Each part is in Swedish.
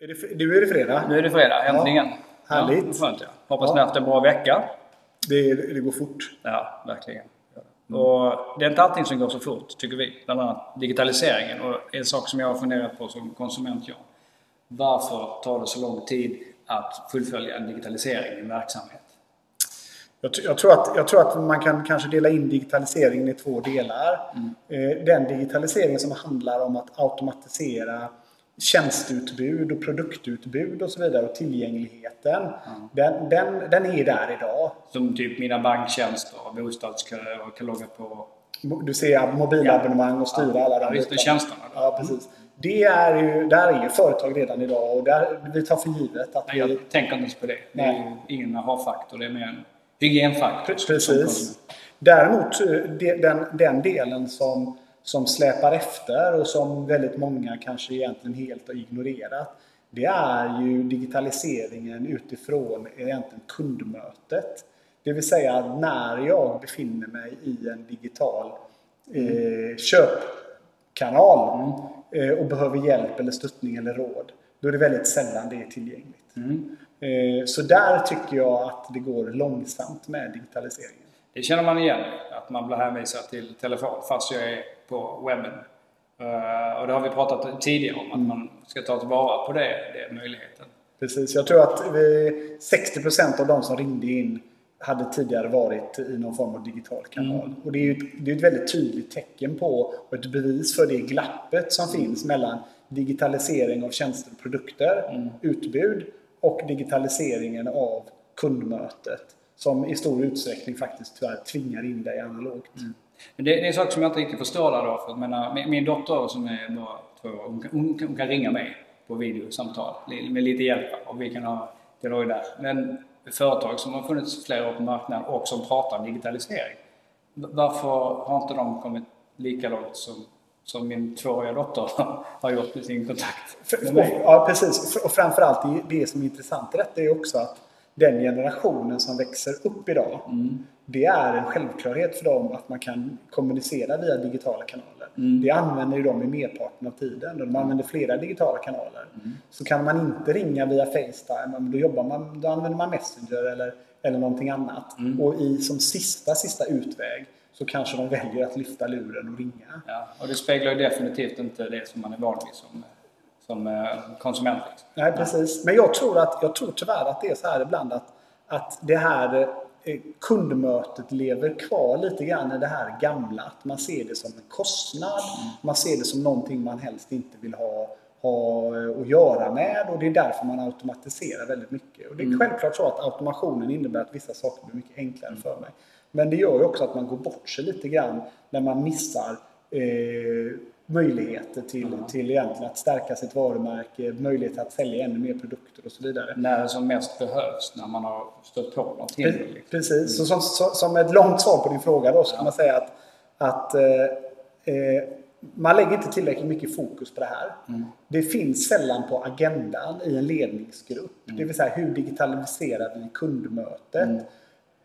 Är det, nu är det fredag. Nu är det fredag, äntligen. Ja, härligt. Ja, skönt, ja. Hoppas Ja. ni har haft en bra vecka. Det, det går fort. Ja, verkligen. Och det är inte allting som går så fort, tycker vi. Bland annat digitaliseringen. Och en sak som jag har funderat på som konsument, jag. Varför tar det så lång tid att fullfölja en digitalisering i en verksamhet? Jag, jag, tror att, jag tror att man kan kanske dela in digitaliseringen i två delar. Eh, Den digitalisering som handlar om att automatisera tjänsteutbud och produktutbud och så vidare och tillgängligheten. Den, den, den är där idag. Som typ mina banktjänster och bostadsköer och kan logga på... Du ser mobilabonnemang och styra alla Ja, de visst, tjänsterna då. Ja, precis. Det är ju, där är ju företag redan idag och där, vi tar för givet att Nej, vi... jag tänker inte ens på det. Det är ju ingen aha-faktor. Det är mer en hygienfaktor. Precis. Däremot eh, de- den, den delen som, som släpar efter och som väldigt många kanske egentligen helt har ignorerat. Det är ju digitaliseringen utifrån egentligen kundmötet. Det vill säga när jag befinner mig i en digital eh, köpkanal eh, och behöver hjälp eller stöttning eller råd. Då är det väldigt sällan det är tillgängligt. Eh, så där tycker jag att det går långsamt med digitaliseringen. Det känner man igen, att man blir hänvisad till telefon fast jag är på webben. Eh, och det har vi pratat tidigare om, att man ska ta tillvara på det, det möjligheten. Precis, jag tror att vi, 60% av de som ringde in hade tidigare varit i någon form av digital kanal. Och det är ju ett, det är ett väldigt tydligt tecken på och ett bevis för det glappet som finns mellan digitalisering av tjänster och produkter, utbud och digitaliseringen av kundmötet. Som i stor utsträckning faktiskt tyvärr tvingar in dig analogt. Men det, det är en sak som jag inte riktigt förstår där då. För jag menar, min, dotter som är bara två år, hon, kan- hon, hon kan ringa mig på videosamtal med lite hjälp och vi kan ha dialog där. Men företag som har funnits flera år på marknaden och som pratar digitalisering. v- Varför har inte de kommit lika långt som, som min tvååriga dotter har gjort med sin kontakt med mig? ja, precis. Och framförallt det som är intressant i detta är också att den generationen som växer upp idag, det är en självklarhet för dem att man kan kommunicera via digitala kanaler. Det använder ju de i merparten av tiden. De använder flera digitala kanaler. Så kan man inte ringa via Facetime, då, jobbar man, då använder man Messenger eller, eller någonting annat. Och i, som sista, sista utväg så kanske de väljer att lyfta luren och ringa. Ja, och det speglar ju definitivt inte det som man är van vid som, som eh, konsument. Liksom. Nej, precis. Men jag tror, att, jag tror tyvärr att det är så här ibland att, att det här eh, kundmötet lever kvar lite grann i det här gamla. Att man ser det som en kostnad. Man ser det som någonting man helst inte vill ha, ha eh, att göra med och det är därför man automatiserar väldigt mycket. Och det är självklart så att automationen innebär att vissa saker blir mycket enklare för mig. Men det gör ju också att man går bort sig lite grann när man missar eh, möjligheter till, till egentligen att stärka sitt varumärke, möjligheter att sälja ännu mer produkter och så vidare. När det som mest behövs, när man har stött på något hinder. Liksom. Precis, så som, som, som ett långt svar på din fråga då så kan man säga att, att eh, eh, man lägger inte tillräckligt mycket fokus på det här. Det finns sällan på agendan i en ledningsgrupp. Det vill säga hur digitaliserar vi kundmötet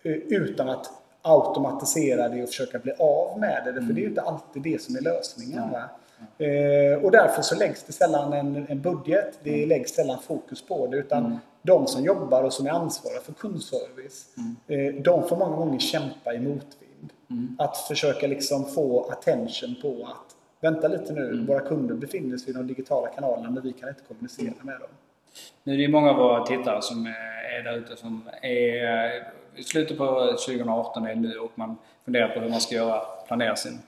eh, utan att automatisera det och försöka bli av med det. För det är ju inte alltid det som är lösningen. Va? Eh, och därför så läggs det sällan en, en budget. Det läggs sällan fokus på det. Utan de som jobbar och som är ansvariga för kundservice. Eh, de får många gånger kämpa i motvind. Att försöka liksom få attention på att vänta lite nu. Våra kunder befinner sig i de digitala kanalerna men vi kan inte kommunicera med dem. Nu är det ju många av våra tittare som eh, är där ute som är slutet på 2018 är nu och man funderar på hur man ska göra, planera sin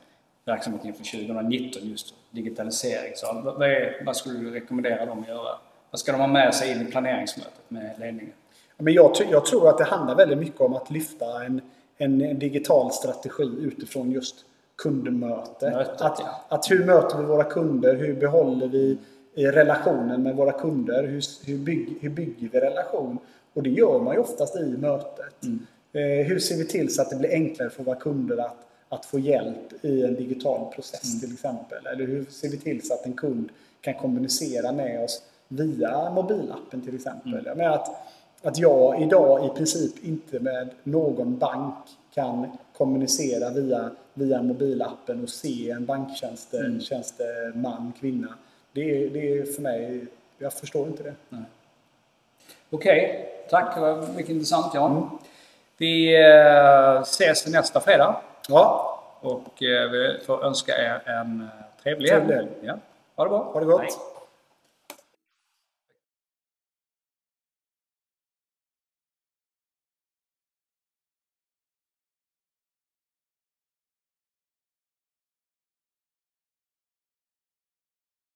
verksamhet inför 2019 just digitalisering. Så vad, är, vad skulle du rekommendera dem att göra? Vad ska de ha med sig in i planeringsmötet med ledningen? Men jag, jag tror att det handlar väldigt mycket om att lyfta en, en digital strategi utifrån just kundmötet. Mötet, att, ja. att hur möter vi våra kunder? Hur behåller vi i relationen med våra kunder? Hur, hur, bygg, hur bygger vi relation? Och det gör man ju oftast i mötet. Mm. Eh, hur ser vi till så att det blir enklare för våra kunder att, att få hjälp i en digital process Mm. till exempel? Eller hur ser vi till så att en kund kan kommunicera med oss via mobilappen till exempel? Mm. Jag menar att, att jag idag i princip inte med någon bank kan kommunicera via, via mobilappen och se en banktjänsteman, kvinna. Det det är för mig Jag förstår inte det. Okej, tack. Det var mycket intressant Jan. Vi eh, ses nästa fredag. Ja, Och eh, vi får önska er en eh, trevlig helg. Ja. Ha det bra. ha det gott. Hej.